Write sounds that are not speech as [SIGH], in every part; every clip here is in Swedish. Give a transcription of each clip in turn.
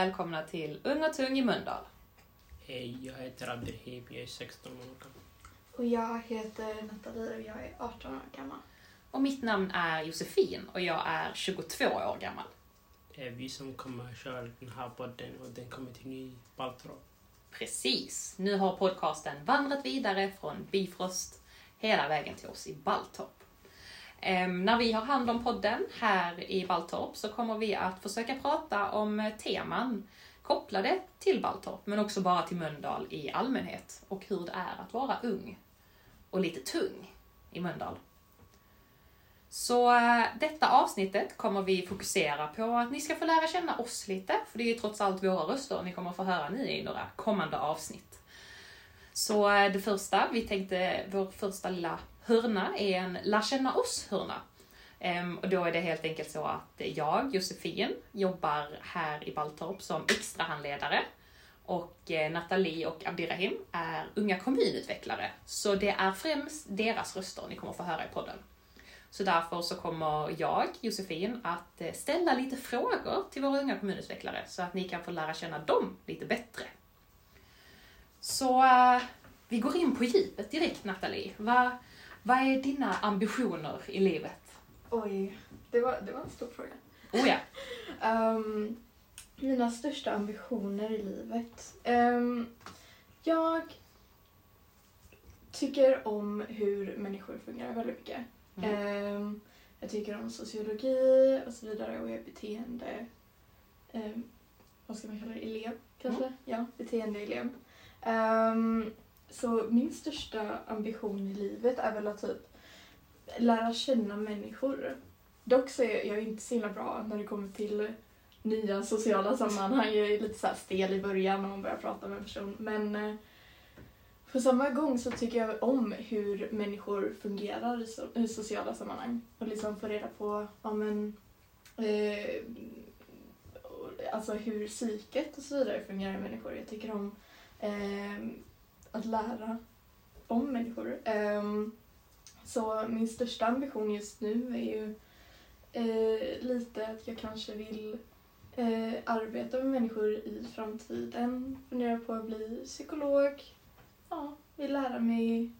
välkomna till Ung och Tung i Mölndal. Hej, jag heter Abdelhib, jag är 16 år gammal. Och jag heter Nathalie och jag är 18 år gammal. Och mitt namn är Josefin och jag är 22 år gammal. Det är vi som kommer köra den här podden och den kommer till ny Baltorp. Precis. Nu har podcasten vandrat vidare från Bifrost hela vägen till oss i Baltorp. Ehm, när vi har hand om podden här i Baltorp så kommer vi att försöka prata om eh, teman kopplade till Baltorp, men också bara till Mölndal i allmänhet och hur det är att vara ung och lite tung i Mölndal. Så eh, detta avsnittet kommer vi fokusera på att ni ska få lära känna oss lite, för det är ju trots allt våra röster ni kommer få höra nu i några kommande avsnitt. Så eh, det första, vi tänkte, vår första lilla hörna är en lär känna oss-hörna. Ehm, och då är det helt enkelt så att jag, Josefin, jobbar här i Baltorp som extrahandledare. Och eh, Nathalie och Abdirahim är unga kommunutvecklare. Så det är främst deras röster ni kommer få höra i podden. Så därför så kommer jag, Josefin, att eh, ställa lite frågor till våra unga kommunutvecklare så att ni kan få lära känna dem lite bättre. Så eh, vi går in på djupet direkt, Nathalie. Vad, vad är dina ambitioner i livet? Oj, det var, det var en stor fråga. Oh ja. um, [LAUGHS] mina största ambitioner i livet. Um, jag tycker om hur människor fungerar väldigt mycket. Mm. Um, jag tycker om sociologi och så vidare och jag är beteende... Vad ska man kalla det? Elev kanske? Mm. Ja, beteendeelev. Um, så min största ambition i livet är väl att typ lära känna människor. Dock så är jag inte så himla bra när det kommer till nya sociala sammanhang. Jag är lite så här stel i början när man börjar prata med en person. Men eh, på samma gång så tycker jag om hur människor fungerar i, so i sociala sammanhang. Och liksom få reda på ja, men, eh, alltså hur psyket och så vidare fungerar i människor. Jag tycker om eh, att lära om människor. Um, så min största ambition just nu är ju uh, lite att jag kanske vill uh, arbeta med människor i framtiden. Funderar på att bli psykolog. Ja, vill lära mig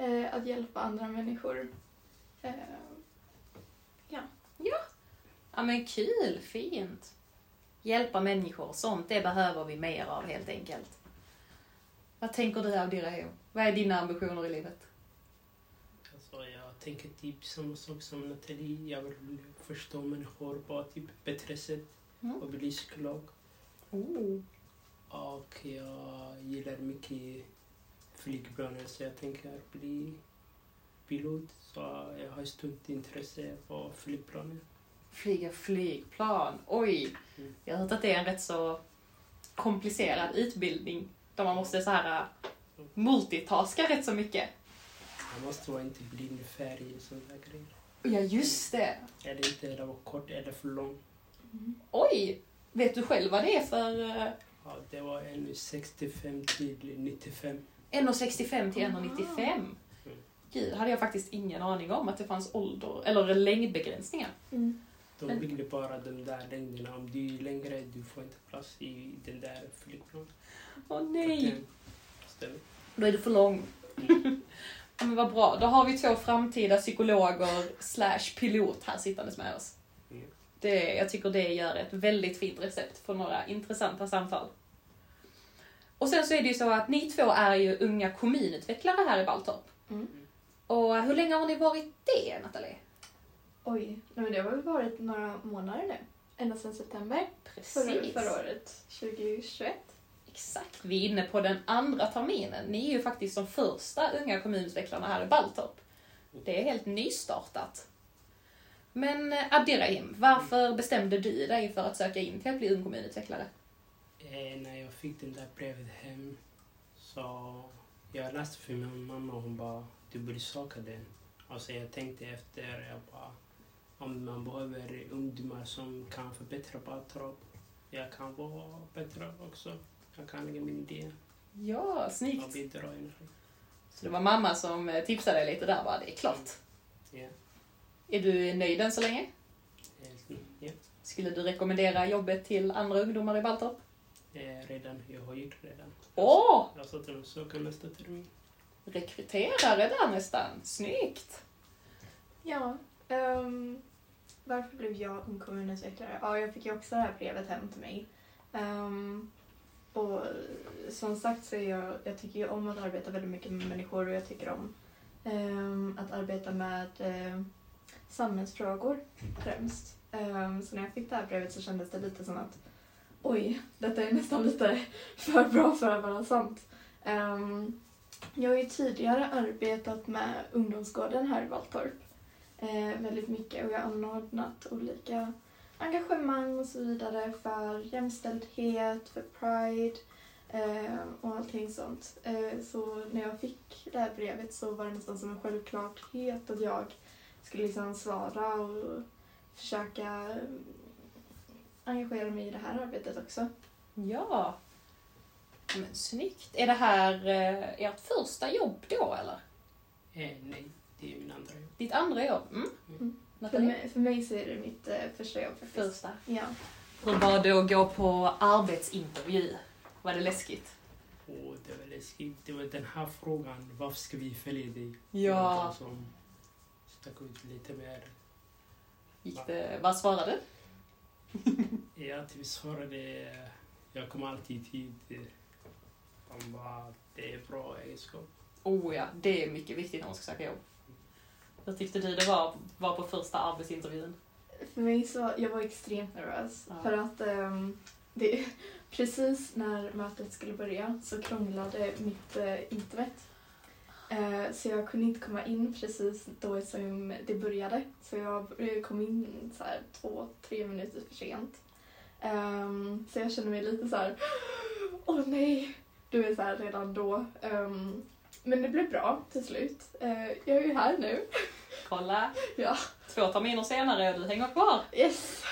uh, att hjälpa andra människor. Eh, Ja men kul, fint. Hjälpa människor, sånt det behöver vi mer av helt enkelt. Vad tänker du Abdirahim? Vad är dina ambitioner i livet? Alltså, jag tänker typ samma sak som Nathalie. Jag vill förstå människor på typ bättre sätt Mm. och bli psykolog. Oh. Och jag gillar mycket flygplaner så jag tänker bli pilot. Så jag har stort intresse för flygplaner. Flyga flygplan, oj. Mm. Jag har hört att det är en rätt så komplicerad utbildning. Där man måste så här äh, multitaska rätt så mycket. Man måste vara inte blind färg och sådana grejer. Ja just det. Eller inte det var kort eller för lång. Oj! Vet du själv vad det är för äh, Ja, det var en 65 till 95. 1,65 till 1,95? Gud, hade jag faktiskt ingen aning om att det fanns ålder, eller längdbegränsningar. mm. De Men- byggde bara de där längderna. Om du är längre, du får inte plats i den där flygplanet. Åh nej! Då är du för lång. men vad bra, då har vi två framtida psykologer slash pilot här sittandes med oss. Mm. Det, jag tycker det gör ett väldigt fint recept för några intressanta samtal. Och sen så är det ju så att ni två är ju unga kommunutvecklare här i Baltorp. Mm. Och hur länge har ni varit det, Nathalie? Oj, nej, men det har väl varit några månader nu. Ända sedan september förra, förra året, 2021. Exakt, vi är inne på den andra terminen. Ni är ju faktiskt de första unga kommunutvecklarna här i Baltorp. Det är helt nystartat. Men eh, Abdirahim, varför bestämde du dig för att söka in till att bli ung kommunutvecklare? Eh, när jag fick den där brevet hem så jag läste för min mamma och hon bara du borde söka den. Alltså jag tänkte efter, jag bara om man behöver ungdomar som kan förbättra Baltorp. Jag kan vara bättre också. Jag kan lägga min idé Ja, snyggt. bidra. Så det var mamma som eh, tipsade lite där bara, det är klart. Ja, Är du nöjd än så länge? helt- ja. Skulle du rekommendera jobbet till andra ungdomar i Baltorp? Eh, redan, jag har gjort redan. Åh! Jag sa till dem söka nästa termin. Rekryterare där nästan. Snyggt! Ja. ehm, varför blev jag ung kommunutvecklare? Ja, jag fick ju också det här brevet hem till mig. Ehm, och eh, som sagt så är jag, jag tycker ju om att arbeta väldigt mycket med människor och jag tycker om eh, att arbeta med eh, samhällsfrågor främst. Eh, så när jag fick det här brevet så kändes det lite som att oj, detta är nästan lite [LAUGHS] för bra för att vara sant. Ehm, jag har ju tidigare arbetat med ungdomsgården här i Valltorp eh, väldigt mycket och jag har anordnat olika engagemang och så vidare för jämställdhet, för pride eh, och allting sånt. Eh, så när jag fick det här brevet så var det nästan som en självklarhet att jag skulle liksom svara och försöka eh, engagera mig i det här arbetet också. Ja. Men snyggt. Är det här eh, ert första jobb då eller? Eh, nej, det är min andra jobb. Ditt andra jobb? Mm. Mm. För mig, för mig så är det mitt eh, första jobb faktiskt. Första. Ja. Hur var det att gå på arbetsintervju? Var det läskigt? Och det var läskigt. Det var den här frågan, varför ska vi följa dig? Ja. Som stack ut lite mer. Gick det, vad svarade du? [LAUGHS] Jag typ svarade, jag kommer alltid i tid. De bara, det är bra egenskap. Oh ja, det är mycket viktigt när man ska söka jobb. Hur tyckte du det var, var på första arbetsintervjun? För mig så, jag var extremt nervös. Ja. För att ehm, det, [LAUGHS] precis när mötet skulle börja så krånglade mitt eh, internet. Eh, så jag kunde inte komma in precis då som det började. Så jag eh, kom in så här två, tre minuter för sent. Ehm, så jag kände mig lite så här, [GASPS] åh nej, du är så här redan då. Ehm, men det blev bra till slut. Eh, jag är ju här nu. Kolla! [LAUGHS] Ja. Två terminer senare och du hänger kvar. Yes!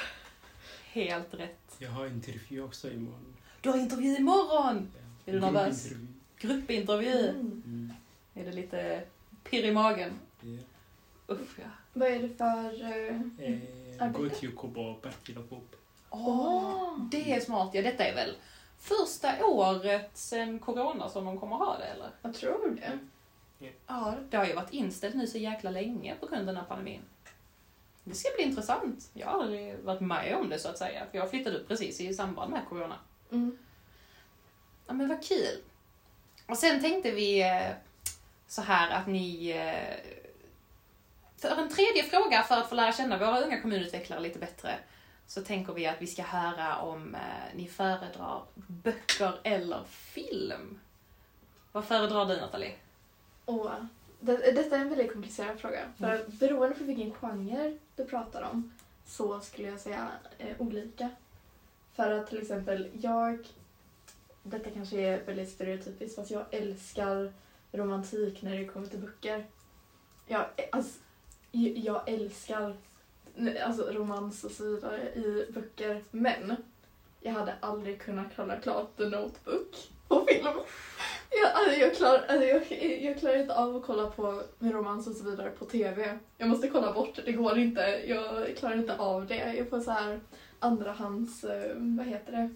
Helt rätt. Jag har intervju också imorgon. Du har intervju imorgon! Är du nervös? Gruppintervju. Mm. Mm. Är det lite pirr i magen? Ja. Usch ja. Vad är det för... eh, Eh, Arbete? gå till Jakob och Bertil och Coop. Åh, det är smart. Ja, detta är väl första året sedan corona som de kommer ha det, eller? Jag tror det. Ja, det har ju varit inställt nu så jäkla länge på grund av den här pandemin. Det ska bli intressant. Jag har aldrig varit med om det så att säga, för jag flyttade upp precis i samband med corona. Mm. Ja, men vad kul. Och sen tänkte vi eh, så här att ni... eh, För en tredje fråga för att få lära känna våra unga kommunutvecklare lite bättre så tänker vi att vi ska höra om eh, ni föredrar böcker eller film. Vad föredrar du Nathalie? Och det, detta är en väldigt komplicerad fråga. För beroende på vilken genre du pratar om så skulle jag säga eh, olika. För att till exempel jag, detta kanske är väldigt stereotypiskt fast jag älskar romantik när det kommer till böcker. Jag, alltså, jag- jag älskar alltså, romans och så vidare i böcker men jag hade aldrig kunnat kolla klart The Notebook på film. Jag, alltså, jag, klar, alltså, jag, jag klarar inte av att kolla på romans och så vidare på TV. Jag måste kolla bort, det går inte. Jag klarar inte av det. Jag får så här andrahands... eh, vad heter det?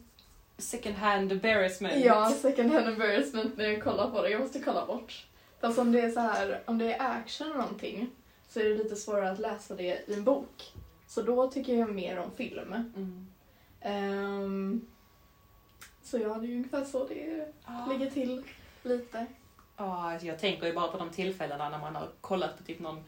Second hand embarrassment. Ja, second hand embarrassment när jag kollar på det. Jag måste kolla bort. Fast om det är så här, om det är action och någonting så är det lite svårare att läsa det i en bok. Så då tycker jag mer om film. Mm. Ehm, så ja, det är ungefär så det Ah. ligger till lite. Ja, alltså jag tänker ju bara på de tillfällena när man har kollat på typ någon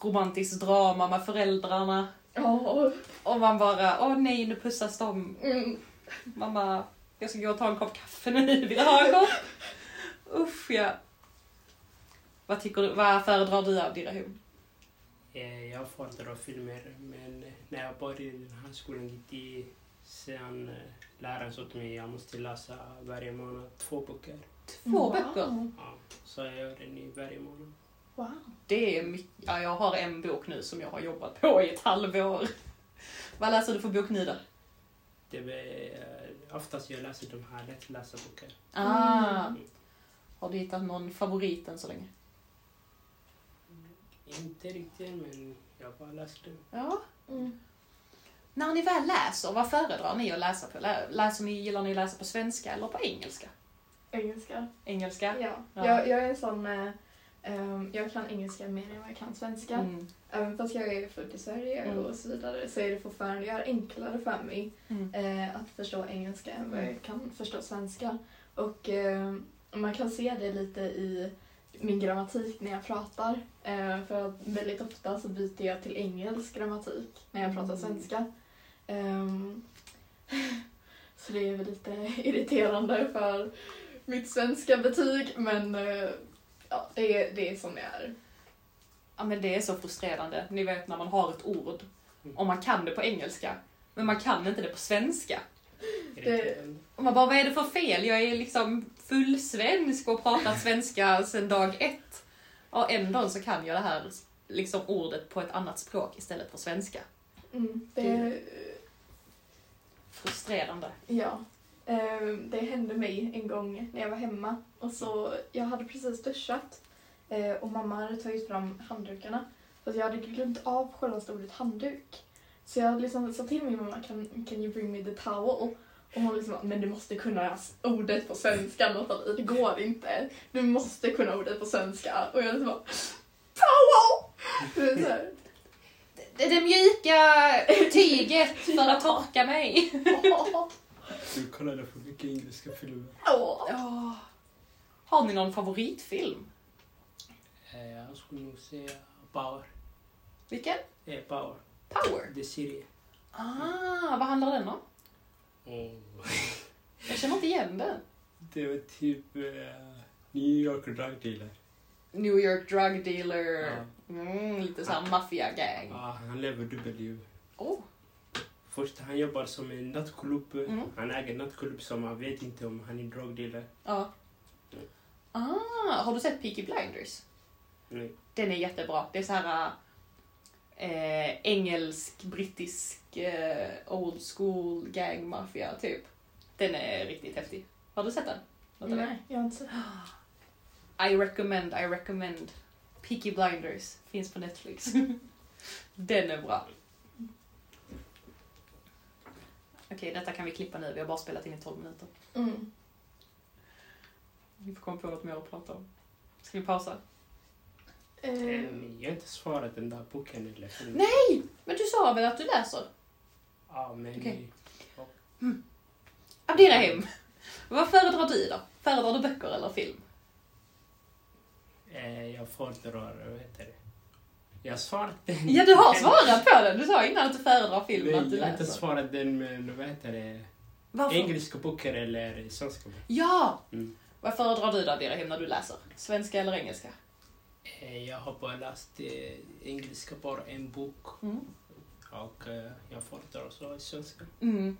romantisk drama med föräldrarna Ja. och man bara, åh nej, nu pussas de. Mm. Mamma, jag ska gå och ta en kopp kaffe nu, [LAUGHS] vill du ha en kopp? Usch ja. Vad, tycker du, vad föredrar du av Dirahum? Eh, jag föredrar filmer, men när jag började i den här skolan gick det sen eh, läraren sa till mig jag måste läsa varje månad två böcker. Två Wow. böcker. Ja, så jag gör det nu varje månad. Wow. Det är mycket, ja, jag har en bok nu som jag har jobbat på i ett halvår. [LAUGHS] Vad läser du för bok nu då? Det är, eh, oftast jag läser de här lättlästa böcker. Ah. Mm. Har du hittat någon favorit än så länge? Inte riktigt, men jag bara läser dem. Ja. Mm. när ni väl läser, vad föredrar ni att läsa på? Lä- Läser ni, gillar ni att läsa på svenska eller på engelska? Engelska. Engelska? Ja. Ja. Jag, jag är en sån... eh, ehm, jag kan engelska mer än vad jag kan svenska. Mm. Även fast jag är född i Sverige Mm. och så vidare så är det fortfarande jag är enklare för mig Mm. eh, att förstå engelska än vad jag kan förstå svenska. Och eh, man kan se det lite i min grammatik när jag pratar. Eh, för att väldigt ofta så byter jag till engelsk grammatik när jag pratar Mm. svenska. Ehm, [LAUGHS] så det är väl lite irriterande för mitt svenska betyg men eh, ja, det, är, det är som det är. Ja men det är så frustrerande. Ni vet när man har ett ord och man kan det på engelska, men man kan inte det på svenska. Och man bara, vad är det för fel? Jag är liksom fullsvensk och pratar svenska sedan dag ett. Och ändå så kan jag det här liksom ordet på ett annat språk istället för svenska. Mm, det, Frustrerande. Ja. Eh, det hände mig en gång när jag var hemma. Och så, jag hade precis duschat eh, och mamma hade tagit fram handdukarna. Fast jag hade glömt av själva ordet handduk. Så jag liksom sa till min mamma, can, can you bring me the towel? Och hon liksom, men du måste kunna ordet på svenska Nathalie, det går inte. Du måste kunna ordet på svenska. Och jag liksom bara, här. Det är det mjuka tyget för att torka mig. Du kollade för mycket engelska filmer. Har ni någon favoritfilm? Eh, Jag skulle nog säga Power. Vilken? Eh, Power. Power. Det är serie. Ah, vad handlar den om? Oh. Jag känner inte igen den. Det var typ eh, New York drug dealer. New York drug dealer. Ja. Mm, lite såhär maffia-gang. Ja, han lever dubbelliv. Oh. Först han jobbar som en nattklubb. Mm. Han äger en nattklubb som man vet inte om han är drogdealer. Ja. Ah, har du sett Peaky Blinders? Nej. Den är jättebra. Det är så här eh, engelsk, brittisk, eh, old school gang maffia typ. Den är riktigt häftig. Har du sett den? Nathalie? Nej, jag har inte sett [GASPS] I recommend, I recommend. Peaky Blinders finns på Netflix. [LAUGHS] Den är bra. Okej, detta kan vi klippa nu. Vi har bara spelat in i 12 minuter. Mm. Vi får komma på något mer att prata om. Ska vi pausa? Ehm, Jag har inte svarat den där boken eller filmen. Nej! Men du sa väl att du läser? Ja, men... Okej. Abdirahim, vad föredrar du då? Föredrar du böcker eller film? Eh, jag föredrar, vad heter det? Jag svarat den. Ja, du har svarat på den. Du sa innan att du föredrar film och att Nej, du jag har inte läser. svarat den men vad heter det? Varför? Engelska böcker eller svenska böcker. Ja! Mm. Vad föredrar du då, Abdirahim, när du läser? Svenska eller engelska? Eh, Jag har bara läst eh, engelska, bara en bok. Mm. Och eh, jag föredrar så svenska. Mm.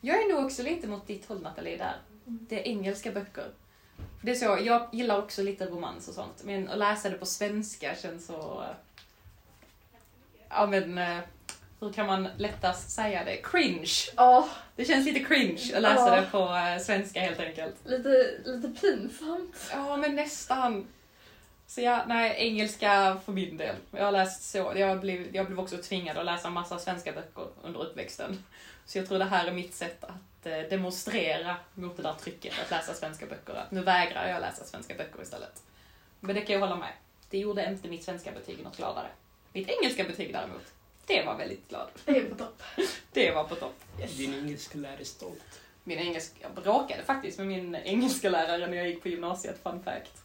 Jag är nog också lite mot ditt håll Nathalie där. Det är engelska böcker. Det är så, jag gillar också lite romans och sånt, men att läsa det på svenska känns så... Ja men, hur kan man lättast säga det? Cringe! Ja, Det känns lite cringe att läsa Ja. det på svenska helt enkelt. lite, lite pinsamt. Ja men nästan. Så ja, nej, engelska för min del. Jag har läst så, jag blev, jag blev också tvingad att läsa massa svenska böcker under uppväxten. Så jag tror det här är mitt sätt att eh, demonstrera mot det där trycket att läsa svenska böcker. Att nu vägrar jag läsa svenska böcker istället. Men det kan jag hålla med. Det gjorde inte mitt svenska betyg något gladare. Mitt engelska betyg däremot, det var väldigt glad. Det är på topp. [LAUGHS] Det var på topp. Yes. Din engelska lärare är stolt. Min engelska, jag bråkade faktiskt med min [LAUGHS] engelska lärare när jag gick på gymnasiet, fun fact.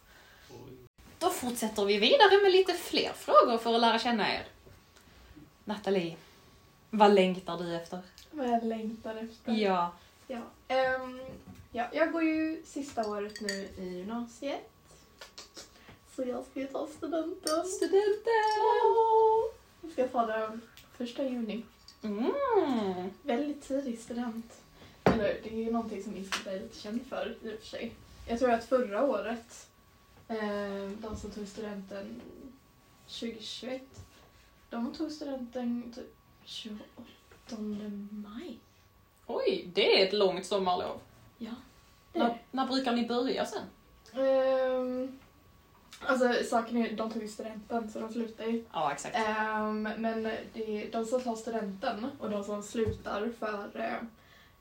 Oj. Då fortsätter vi vidare med lite fler frågor för att lära känna er. Nathalie, vad längtar du efter? Vad jag längtar efter. Ja. Ja. Ehm, ja, jag går ju sista året nu i gymnasiet. Så jag ska ju ta studenten. Studenten! Åh! Jag ska ta den första juni. Mm. Väldigt tidig student. Eller det är ju någonting som Institut är lite känd för i och för sig. Jag tror att förra året, eh, de som tog studenten 2021, de tog studenten typ 28 maj. Oj, det är ett långt sommarlov. Ja, det är När, när brukar ni börja sen? Ehm, Alltså saken är, de tog ju studenten så de slutar ju. Ja, exakt. Ehm, men det, de som tar studenten och de som slutar för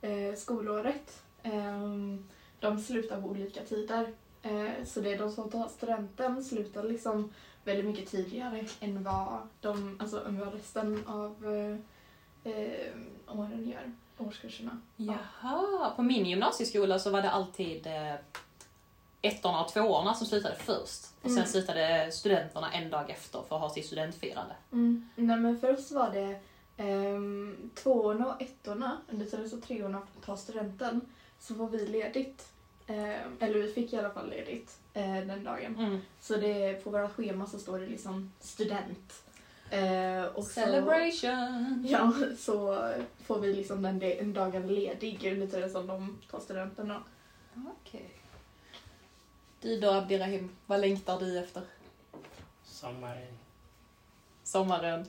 eh, skolåret, ehm, de slutar på olika tider. Eh, så det är de som tar studenten slutar liksom väldigt mycket tidigare än vad, de, alltså, än vad resten av eh, eh, åren gör, årskurserna. Jaha, på min gymnasieskola så var det alltid eh, ettorna och tvåorna som slutade först. Och sen Mm. slutade studenterna en dag efter för att ha sitt studentfirande. Mm. Nej men först var det um, tvåorna och ettorna, under tiden så treorna tar studenten, så får vi ledigt. Ehm, eller vi fick i alla fall ledigt eh, den dagen. Mm. Så det, på våra schema så står det liksom student. Eh, och så, Celebration! ja, så får vi liksom den, den dagen ledig under tiden som de tar studenten då. Okej. Du då Abdirahim, vad längtar du efter? Sommaren. Sommaren?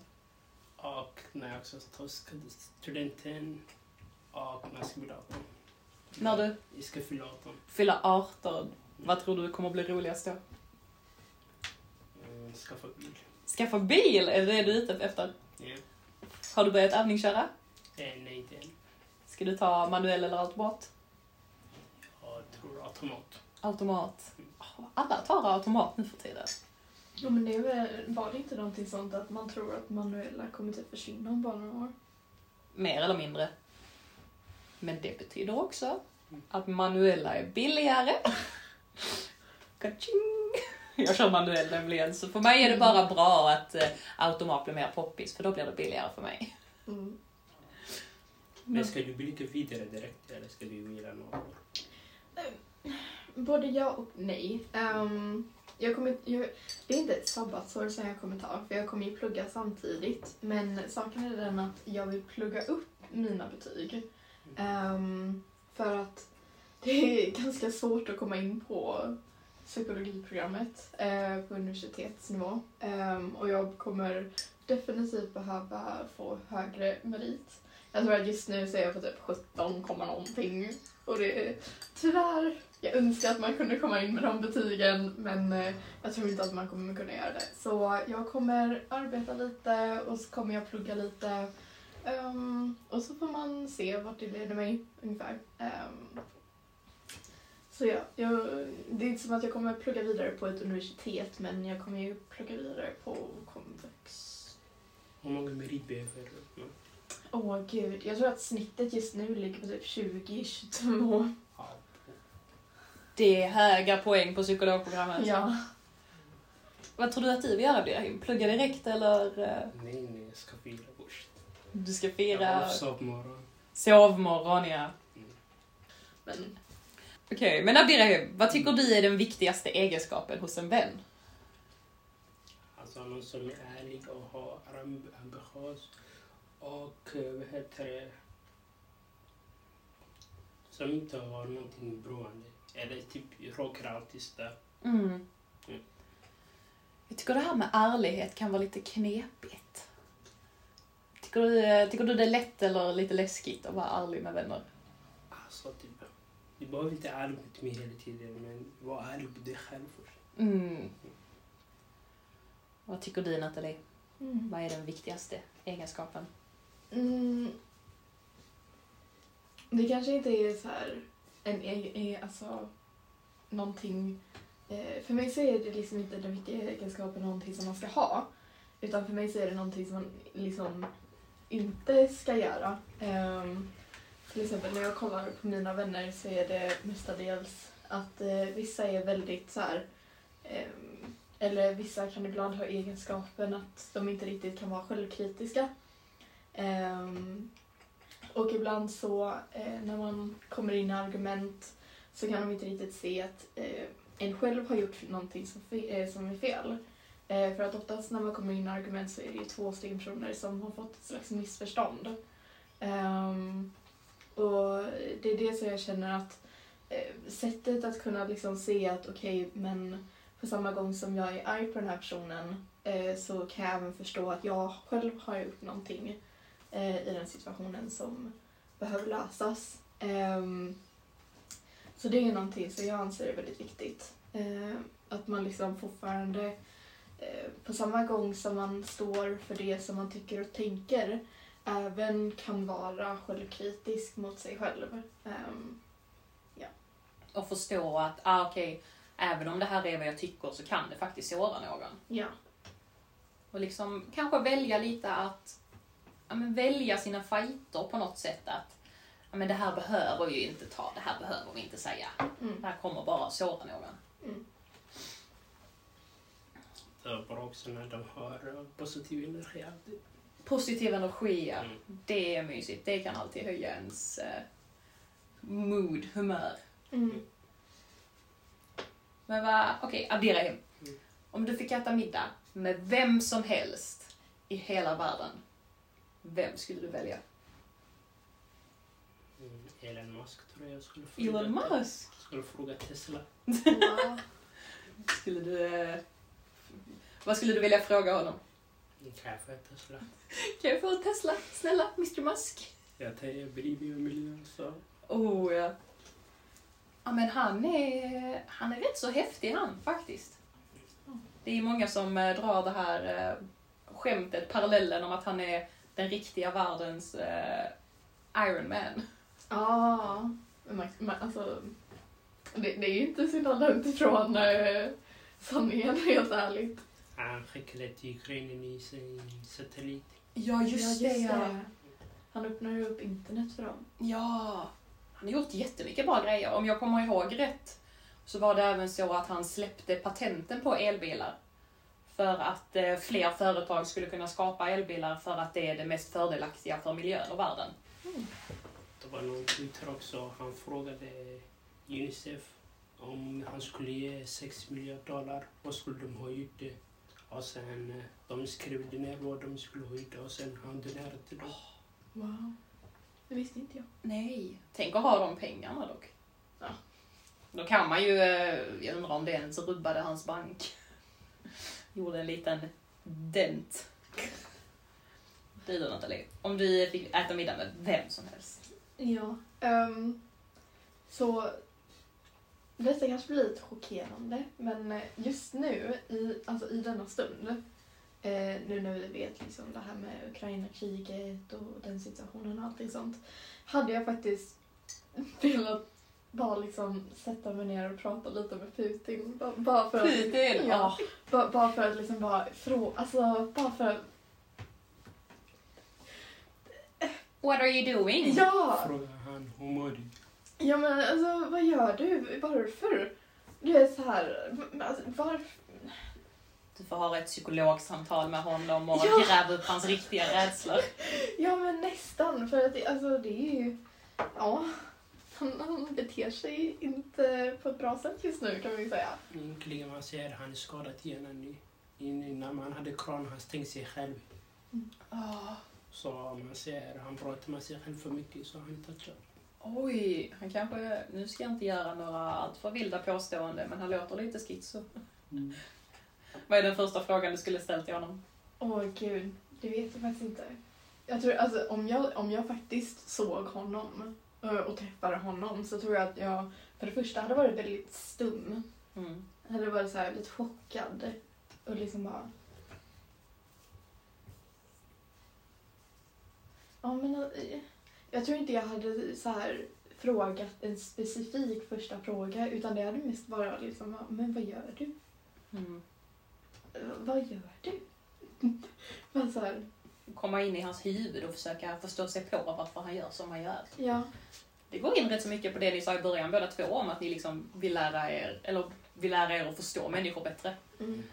Och när jag också tar studenten. Och när jag ska bli 18. När du Jag ska fylla 18. fyller 18, vad tror du kommer bli roligast då? Mm, skaffa bil. Skaffa bil, är det det du är ute efter? Ja. Har du börjat övningsköra? Eh, nej, inte än. Ska du ta manuell eller automat? Jag tror automat. Automat. Oh, Alla tar automat nu för tiden. Ja men det är väl, var det inte någonting sånt att man tror att manuella kommer typ försvinna om bara några år? Mer eller mindre. Men det betyder också att manuella är billigare. Kaching! Jag kör manuell nämligen, så för mig är det bara bra att eh, automat blir mer poppis, för då blir det billigare för mig. Mm. Men ska du blicka vidare direkt eller ska du vila några år? Både ja och nej. Ehm, jag kommer, jag, det är inte ett sabbatsår som jag kommer ta, för jag kommer ju plugga samtidigt. Men saken är den att jag vill plugga upp mina betyg. Um, för att [LAUGHS] det är ganska svårt att komma in på psykologiprogrammet eh, på universitetsnivå. Um, och jag kommer definitivt behöva få högre merit. Jag tror att just nu så är jag på typ 17, någonting. Och det är tyvärr, jag önskar att man kunde komma in med de betygen men eh, jag tror inte att man kommer kunna göra det. Så jag kommer arbeta lite och så kommer jag plugga lite. Ehm, och så får man se vart det leder mig ungefär. Ehm, så ja, jag, det är inte som att jag kommer plugga vidare på ett universitet men jag kommer ju plugga vidare på komvux. Hur många merit behöver du? Mm. Åh gud, jag tror att snittet just nu ligger på typ 20-22. Ja. Det är höga poäng på psykologprogrammet. Ja. Vad tror du att du vill göra Birahim? Plugga direkt eller eh, Nej, nej, jag ska först. Du ska fira sovmorgon. sovmorgon? Ja. Men Okej, men Abdirahim, vad tycker du är den viktigaste egenskapen hos en vän? Alltså någon som är ärlig och har amb- ambitiös och eh, vad heter det? Som inte har någonting beroende. Eller typ rockartister. Mm. Mm. Jag tycker det här med ärlighet kan vara lite knepigt. Tycker du, tycker du det är lätt eller lite läskigt att vara ärlig med vänner? Alltså typ. Du behöver inte vara ärlig mot mig hela tiden men var ärlig mot dig själv först. Mm. Vad tycker du Nathalie? mm. Vad är den viktigaste egenskapen? Mm. Det kanske inte är så här en egen, alltså någonting. Eh, för mig så är det liksom inte den viktiga egenskapen någonting som man ska ha. Utan för mig så är det någonting som man liksom inte ska göra. Um, till exempel när jag kollar på mina vänner så är det mestadels att uh, vissa är väldigt så här um, eller vissa kan ibland ha egenskapen att de inte riktigt kan vara självkritiska. Um, och ibland så uh, när man kommer in i argument så kan de inte riktigt se att uh, en själv har gjort någonting som, fe- som är fel. Eh, för att oftast när man kommer in i argument så är det ju två stycken personer som har fått ett slags missförstånd. Um, och det är det som jag känner att eh, sättet att kunna liksom se att okej, men på samma gång som jag är arg på den här personen eh, så kan jag även förstå att jag själv har gjort någonting eh, i den situationen som behöver lösas. Um, så det är någonting som jag anser är väldigt viktigt. Eh, att man liksom fortfarande eh, på samma gång som man står för det som man tycker och tänker även kan vara självkritisk mot sig själv. Ehm, Och förstå att, ah, okej, även om det här är vad jag tycker så kan det faktiskt såra någon. ja. Och liksom kanske välja lite att ja, men välja sina fighter på något sätt. Att ja, men det här behöver vi ju inte ta, det här behöver vi inte säga. Mm. Det här kommer bara såra någon. Mm. Bra också när de har eh, positiv energi alltid. Positiv energi, ja. Mm. det är mysigt. Det kan alltid höja ens eh, mood, humör. Mm. Men vad, okej, addera hem. Mm. Om du fick äta middag med vem som helst i hela världen, vem skulle du välja? Mm. Elon Musk tror jag skulle Elon Musk? Skulle fråga Tesla. Wow. Skulle du... Vad skulle du vilja fråga honom? Kan jag få en Tesla? Kan jag få en Tesla? Snälla, Mr Musk? Jag bryr mig om miljön så. Oh ja. Ja men han är, han är rätt så häftig han faktiskt. Det är många som eh, drar det här eh, skämtet, parallellen om att han är den riktiga världens eh, Iron Man. Ja, man, man, alltså, det, det är ju inte så långt ifrån eh, sanningen helt ärligt. Han skickade till Ukraina i sin satellit. Ja Han öppnar ju upp internet för dem. Ja, han har gjort jättemycket bra grejer. Om jag kommer ihåg rätt så var det även så att han släppte patenten på elbilar. För att eh, fler företag skulle kunna skapa elbilar för att det är det mest fördelaktiga för miljön och världen. Det var någon Twitter också. Han frågade Unicef om han skulle ge 6 miljarder dollar. Vad skulle de ha gjort det? Och sen eh, de skrev ner vad de skulle det och sen han donerade till dem. Wow. Det visste inte jag. Nej, tänk att ha de pengarna dock. Ja. Då kan man ju, eh, jag undrar om det ens rubbade hans bank. [LAUGHS] Gjorde en liten dent. Du då Nathalie, om du fick äta middag med vem som helst. Ja. ehm, så detta kanske blir lite chockerande, men eh, just nu, i, alltså i denna stund, eh, nu när vi vet liksom det här med Ukraina-kriget och den situationen och allting sånt, hade jag faktiskt velat bara liksom sätta mig ner och prata lite med Putin. Bara- Bara för att, Putin! Ja. Bara, bara för att liksom bara frå, alltså bara för att, What are you doing? ja! Frågade han hur mår du? Ja men alltså vad gör du? Varför? Du är så här, alltså, varför? Du får ha ett psykologsamtal med honom och Ja. gräva upp hans riktiga rädslor. Ja men nästan, för att det, alltså det är ju, ja, han, han beter sig inte på ett bra sätt just nu kan ju säga. Egentligen man ser han är skadad igen nu. In, när man hade kran han stängde sig själv. Ah, Så man ser han pratar med sig själv för mycket så han touchar. Oj, han kanske, nu ska jag inte göra några alltför vilda påståenden men han låter lite schizo. [LAUGHS] Vad är den första frågan du skulle ställt till honom? Åh gud, det vet jag faktiskt inte. Jag tror, alltså om jag, om jag faktiskt såg honom eh, och träffade honom så tror jag att jag för det första hade varit väldigt stum. Mm. Jag hade varit så här lite chockad och liksom bara... Ja men eh, jag tror inte jag hade så här frågat en specifik första fråga utan det hade mest bara liksom, men vad gör du? Mm. Vad gör du? [LAUGHS] Men så här, Komma in i hans huvud och försöka förstå sig på varför han gör som han gör. ja. Det går in rätt så mycket på det ni sa i början båda två om att ni liksom vill lära er, eller vill lära er att förstå människor bättre. Mm.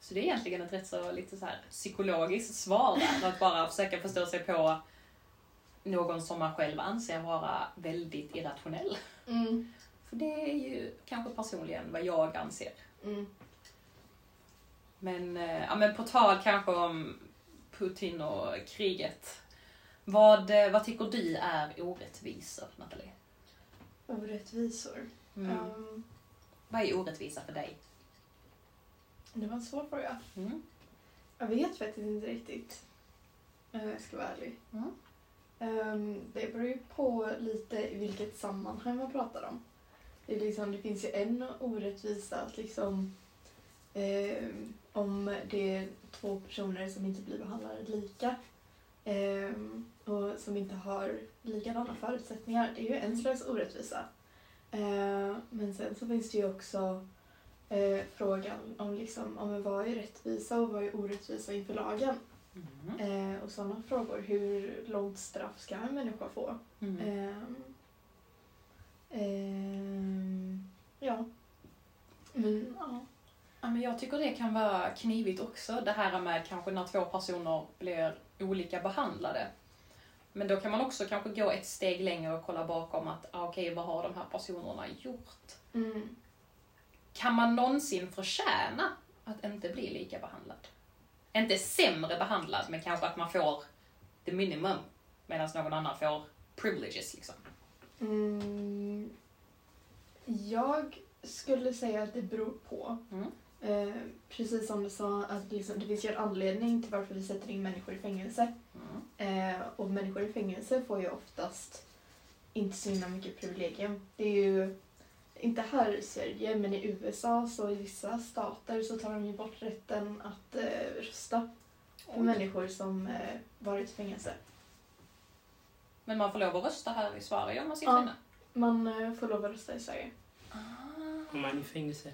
Så det är egentligen ett rätt så lite så här psykologiskt svar där, att bara försöka förstå sig på någon som man själv anser vara väldigt irrationell. Mm. För det är ju kanske personligen vad jag anser. Mm. Men, eh, ja, men på tal kanske om Putin och kriget. Vad, eh, vad tycker du är orättvisor, Nathalie? Orättvisor. Mm. Ehm, Vad är orättvisa för dig? det var en svår fråga. Mm. Jag vet faktiskt inte riktigt. Eh, Jag ska vara ärlig. Mm. Um, det beror ju på lite i vilket sammanhang man pratar om. Det, är liksom, det finns ju en orättvisa att liksom eh, om det är två personer som inte blir behandlade lika eh, och som inte har likadana förutsättningar. Det är ju en slags orättvisa. Eh, men sen så finns det ju också eh, frågan om, liksom, om vad är rättvisa och vad är orättvisa inför lagen. Mm. Eh, och sådana frågor. Hur långt straff ska en människa få? Mm. Ehm, ehm, ja. Men ja. Ja, men jag tycker det kan vara knivigt också, det här med kanske när två personer blir olika behandlade. Men då kan man också kanske gå ett steg längre och kolla bakom att, ah, okej, vad har de här personerna gjort? Mm. Kan man någonsin förtjäna att inte bli lika behandlad? Inte sämre behandlad, men kanske att man får the minimum, medan någon annan får privileges liksom. Mm. Jag skulle säga att det beror på. Mm. Eh, precis som du sa, att liksom, det finns ju en anledning till varför vi sätter in människor i fängelse. Mm. Eh, och människor i fängelse får ju oftast inte så himla mycket privilegium. Det är ju inte här i Sverige, men i USA så i vissa stater så tar de ju bort rätten att eh, rösta för människor som eh, varit i fängelse. Men man får lov att rösta här i Sverige om man sitter Ja. inne. Man eh, får lov att rösta i Sverige. Om man är i fängelse.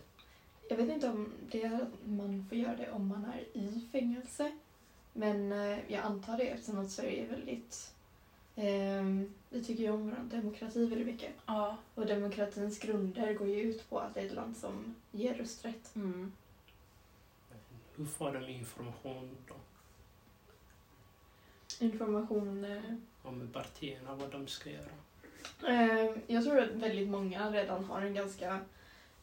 Jag vet inte om det är att man får göra det om man är i fängelse. Men eh, jag antar det eftersom att Sverige är väldigt... Eh, vi tycker ju om vår demokrati väldigt mycket. Ja. Och demokratins grunder går ju ut på att det är ett land som ger rösträtt. Mm. Hur får de information då? Information... Eh, Om partierna, vad de ska göra? eh, jag tror att väldigt många redan har en ganska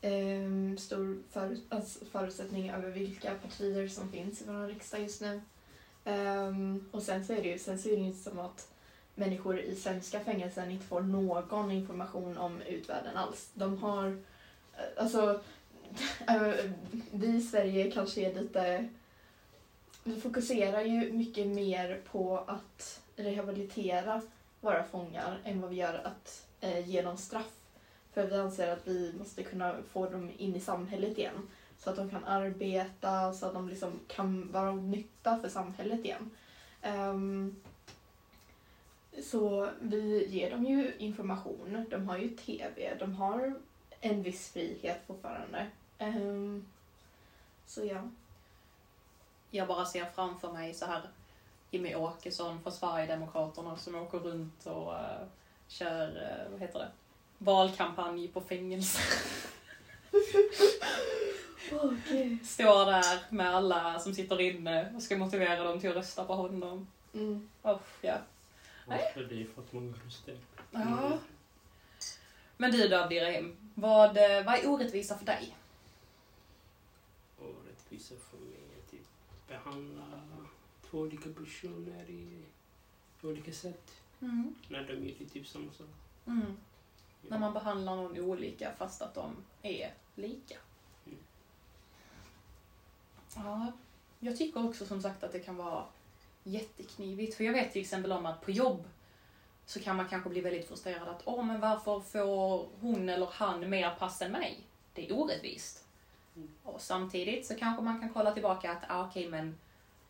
eh, stor för, alltså förutsättning över vilka partier som finns i vår riksdag just nu. Ehm, och sen så är det ju sen så är det inte som att människor i svenska fängelsen inte får någon information om utvärlden alls. De har, eh, alltså, [LAUGHS] eh, vi i Sverige kanske är lite, vi fokuserar ju mycket mer på att rehabilitera våra fångar än vad vi gör att eh, ge dem straff. För vi anser att vi måste kunna få dem in i samhället igen. Så att de kan arbeta, så att de liksom kan vara av nytta för samhället igen. Um, så vi ger dem ju information, de har ju TV, de har en viss frihet fortfarande. Ehm, så ja. Jag bara ser framför mig så här Jimmy Åkesson från Sverigedemokraterna som åker runt och eh, kör, eh, vad heter det, valkampanj på fängelse. [LAUGHS] Okej. Står där med alla som sitter inne och ska motivera dem till att rösta på honom. Mm. Oh, ja. För det har fått många röster. ja. Men du då Abdirahim, vad, eh, vad är orättvisa för dig? Och rättvisa för mig är typ behandla två olika personer i olika sätt. Mm. När de gör typ samma sak. Mm. Ja. När man behandlar någon olika fast att de är lika. Mm. Ja, jag tycker också som sagt att det kan vara jätteknivigt. För jag vet till exempel om att på jobb så kan man kanske bli väldigt frustrerad att åh, men varför får hon eller han mer pass än mig? Det är orättvist. Mm. Och samtidigt så kanske man kan kolla tillbaka att ah, okej, men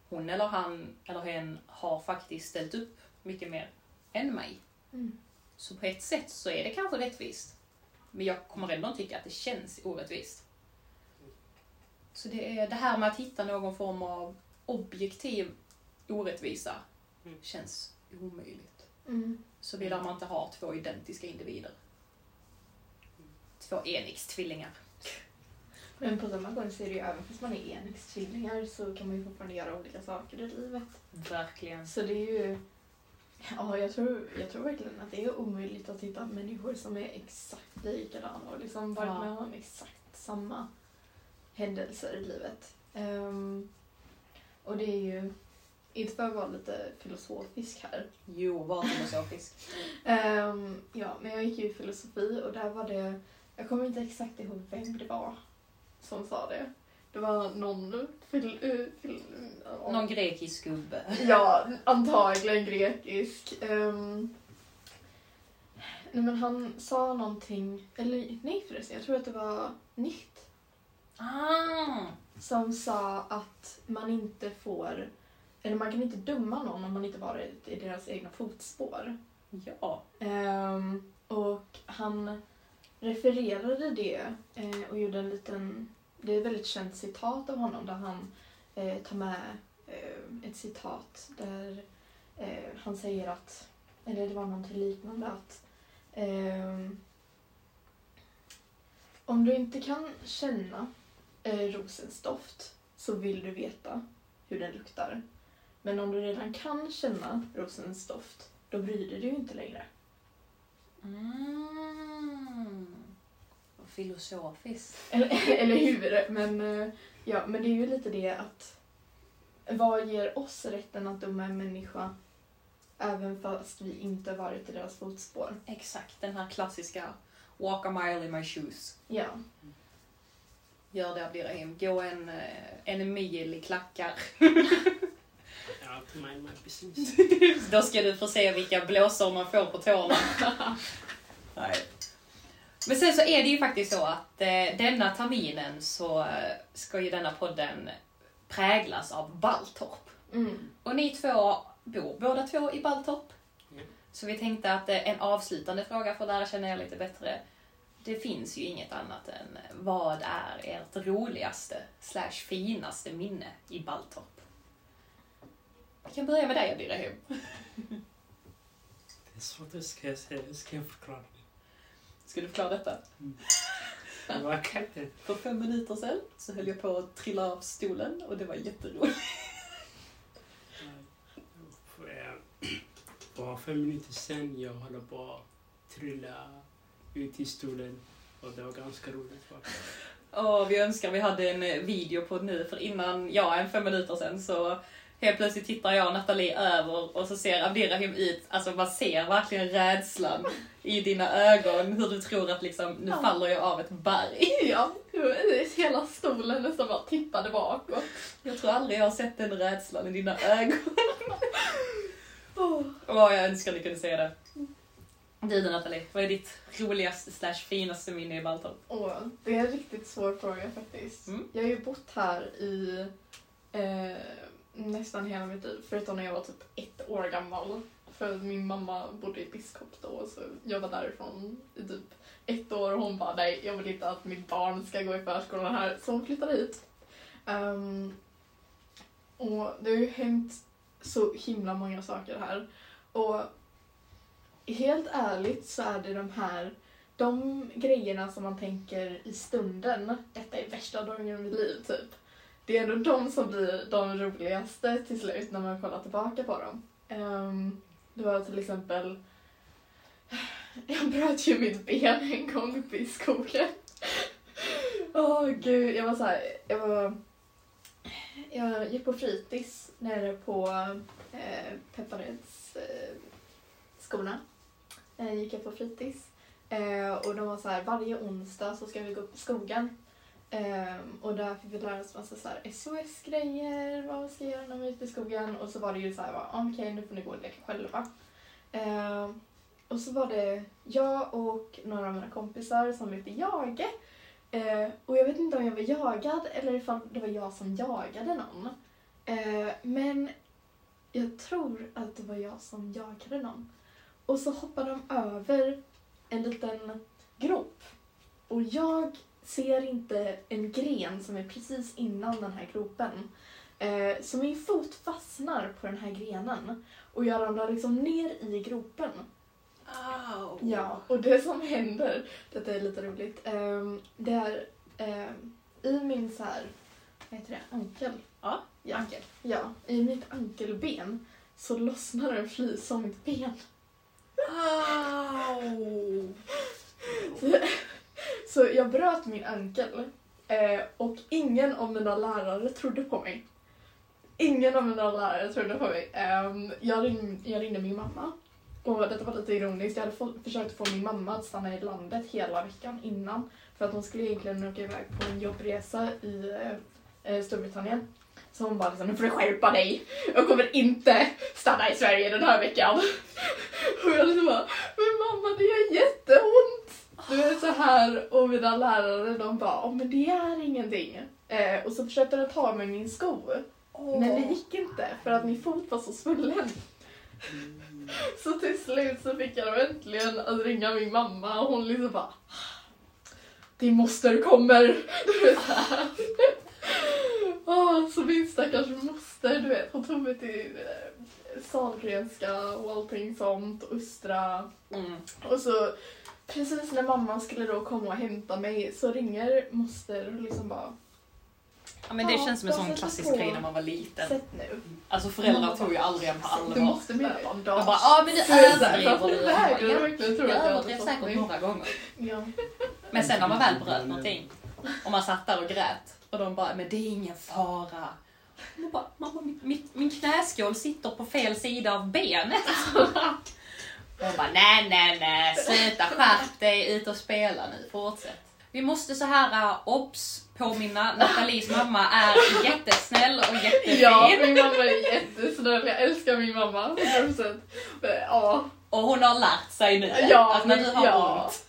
hon eller han eller hen har faktiskt ställt upp mycket mer än mig. Mm. Så på ett sätt så är det kanske rättvist. Men jag kommer ändå tycka att det känns orättvist. Så det är det här med att hitta någon form av objektiv orättvisa Mm. känns omöjligt. Mm. Såvida man inte har två identiska individer. Två enäggstvillingar. Men på samma gång så är det ju även fast man är enäggstvillingar så kan man ju fortfarande göra olika saker i livet. Verkligen. Så det är ju... Ja, jag tror, jag tror verkligen att det är omöjligt att hitta människor som är exakt likadana och liksom varit Ja. med om exakt samma händelser i livet. Ehm, och det är ju, inte för att vara lite filosofisk här, Jo, var filosofisk. [LAUGHS] Ehm, ja, men jag gick ju i filosofi och där var det, jag kommer inte exakt ihåg vem det var som sa det. Det var någon fil, uh, fil, ja. Någon grekisk gubbe. Ja, antagligen grekisk. Ehm, nej men han sa någonting, eller nej förresten, jag tror att det var Nytt Ah, som sa att man inte får, eller man kan inte döma någon om man inte varit i deras egna fotspår. ja. Ehm, och han refererade det eh, och gjorde en liten, det är ett väldigt känt citat av honom där han eh, tar med eh, ett citat där eh, han säger att, eller det var någonting liknande att ehm, om du inte kan känna eh, rosens doft så vill du veta hur den luktar. Men om du redan kan känna rosens doft då bryr du dig ju inte längre. Mm. Vad Filosofiskt. Eller, [LAUGHS] eller hur? Men, eh, ja, men det är ju lite det att vad ger oss rätten att döma en människa även fast vi inte varit i deras fotspår? Exakt, den här klassiska walk a mile in my shoes. Ja. Gör det Abdirahim. Gå en, eh, en mil i klackar. [LAUGHS] Har alltid mind my business. [LAUGHS] Då ska du få se vilka blåsor man får på tårna. [LAUGHS] Nej. Men sen så är det ju faktiskt så att eh, denna terminen så eh, ska ju denna podden präglas av Balltorp. Mm. Och ni två bor båda två i Balltorp. Ja. Så vi tänkte att eh, en avslutande fråga för att lära känna er lite bättre. Det finns ju inget annat än eh, vad är ert roligaste slash finaste minne i Balltorp? Vi kan börja med dig Abdirahim. Det är svårt, hur ska jag säga? Hur ska jag förklara det? Ska du förklara detta? Vad kan det? För fem minuter sedan så höll jag på att trilla av stolen och det var jätteroligt. För fem minuter sedan jag håller på att trilla ut i stolen och det var ganska roligt faktiskt. Och vi önskar vi hade en video på nu för innan, ja en fem minuter sedan så helt plötsligt tittar jag och Nathalie över och så ser Abdirahim ut, alltså man ser verkligen rädslan i dina ögon hur du tror att liksom nu Ja. faller jag av ett berg. Ja, hela stolen nästan bara tippade bakåt. Jag tror aldrig jag har sett den rädslan i dina ögon. [LAUGHS] Oh. Åh, jag önskar ni kunde se det. Du då Nathalie, vad är ditt roligaste slash finaste minne i Baltorp? Åh, det är en riktigt svår fråga faktiskt. Mm. Jag har ju bott här i eh, nästan hela mitt liv, förutom när jag var typ ett år gammal. För min mamma bodde i Biskop då, så jag var därifrån i typ ett år och hon bara nej, jag vill inte att mitt barn ska gå i förskolan här, så hon flyttade hit. Um, och det har ju hänt så himla många saker här. Och helt ärligt så är det de här de grejerna som man tänker i stunden, detta är värsta dagen i mitt liv typ. Det är ändå de som blir de roligaste till slut när man kollar tillbaka på dem. Um, det var till exempel, jag bröt ju mitt ben en gång uppe i skogen. Åh gud, jag var så här, jag var, jag gick på fritids nere på eh, Peppareds eh, skolorna. Eh, gick jag på fritids. Eh, och de var så här, varje onsdag så ska vi gå upp i skogen. Um, och där fick vi lära oss massa så här SOS-grejer, vad vi ska göra när vi är ute i skogen. Och så var det ju så här, okej ah, okej nu får ni gå och leka själva. Um, och så var det jag och några av mina kompisar som lekte jage. Uh, och jag vet inte om jag var jagad eller ifall det var jag som jagade någon. Uh, men jag tror att det var jag som jagade någon. Och så hoppade de över en liten grop. Och jag ser inte en gren som är precis innan den här gropen. Eh, så min fot fastnar på den här grenen. Och jag ramlar liksom ner i gropen. Au. Ja, och det som händer, detta är lite roligt, ehm, det är ehm, i min så här, vad heter det, ankel? Ja, ja. Ankel. Ja, i mitt ankelben så lossnar en flis av mitt ben. Au! [LAUGHS] Så jag bröt min ankel eh, och ingen av mina lärare trodde på mig. Ingen av mina lärare trodde på mig. Ehm, jag, ring, jag ringde min mamma och detta var lite ironiskt. Jag hade få, försökt få min mamma att stanna i landet hela veckan innan för att hon skulle egentligen åka iväg på en jobbresa i eh, eh Storbritannien. Så hon bara liksom, nu får du skärpa dig. Jag kommer inte stanna i Sverige den här veckan. [LAUGHS] Och jag liksom bara, men mamma det gör jätteont. Du är så här och mina lärare de bara, oh, men det är ingenting. Eh, och så försökte de ta mig min sko. Men det gick inte för att min fot var så svullen. Mm. Så till slut så fick jag äntligen att ringa min mamma och hon liksom bara Din moster kommer! [LAUGHS] Åh, så min stackars moster, du vet, hon tog mig till eh, Sahlgrenska och allting sånt, Östra. Mm. Och så precis när mamma skulle då komma och hämta mig så ringer moster och liksom bara Ja, men det Ja, känns som en sån klassisk grej när man var liten. Sätt nu. Alltså föräldrar tog ju aldrig en på Du allvar. måste med om De bara, ja men du Så är det så här, överdriver du. Ja, Jag överdrev säkert några gånger. Ja. Men sen när man väl bröt någonting och man satt där och grät och de bara, men det är ingen fara. Och bara, mamma, mitt, min knäskål sitter på fel sida av benet. [LAUGHS] Och de bara, nej, nej, nej, sluta, skärp dig, ut och spela nu, fortsätt. Vi måste så här, uh, obs, påminna, Nathalies mamma är jättesnäll och jättefin. Ja, min mamma är jättesnäll. Jag älskar min mamma. 100%. Men, Ja, Och hon har lärt sig nu Ja, att när du har ja. ont.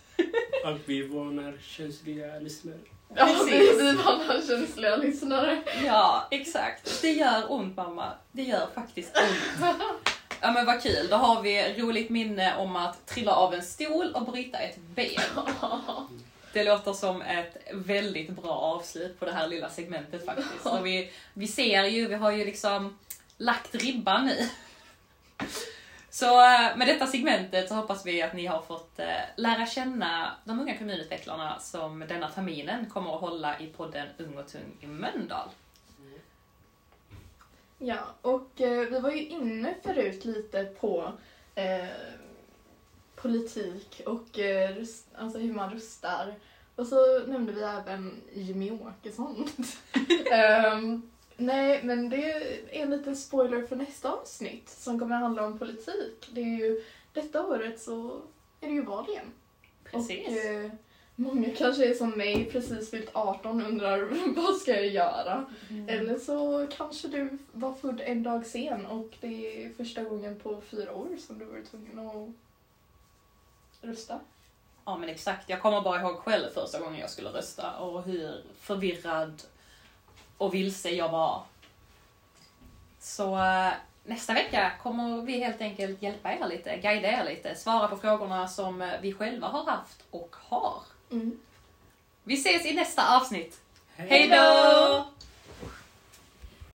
Och vi varnar känsliga lyssnare. ja Precis. vi vi var känsliga lyssnare. Ja, exakt. Det gör ont mamma. Det gör faktiskt ont. [LAUGHS] Ja men vad kul, då har vi roligt minne om att trilla av en stol och bryta ett ben. [LAUGHS] Det låter som ett väldigt bra avslut på det här lilla segmentet faktiskt. Och vi, vi ser ju, vi har ju liksom lagt ribban nu. Så eh, med detta segmentet så hoppas vi att ni har fått eh, lära känna de unga kommunutvecklarna som denna terminen kommer att hålla i podden Ung och Tung i Mölndal. Ja, och eh, vi var ju inne förut lite på eh, politik och eh, röst, alltså hur man röstar. Och så nämnde vi även Jimmy Åkesson. [LAUGHS] Ehm, nej, men det är en liten spoiler för nästa avsnitt som kommer att handla om politik. Det är ju, detta året så är det ju val igen. Precis. Och, eh, många kanske är som mig, precis fyllt 18 och undrar [LAUGHS] vad ska jag göra? Mm. Eller så kanske du var född en dag sen och det är första gången på fyra år som du var tvungen att rösta. Ja men exakt, jag kommer bara ihåg själv första gången jag skulle rösta och hur förvirrad och vilse jag var. Så eh, nästa vecka kommer vi helt enkelt hjälpa er lite, guida er lite, svara på frågorna som vi själva har haft och har. Mm. Vi ses i nästa avsnitt. Hej då!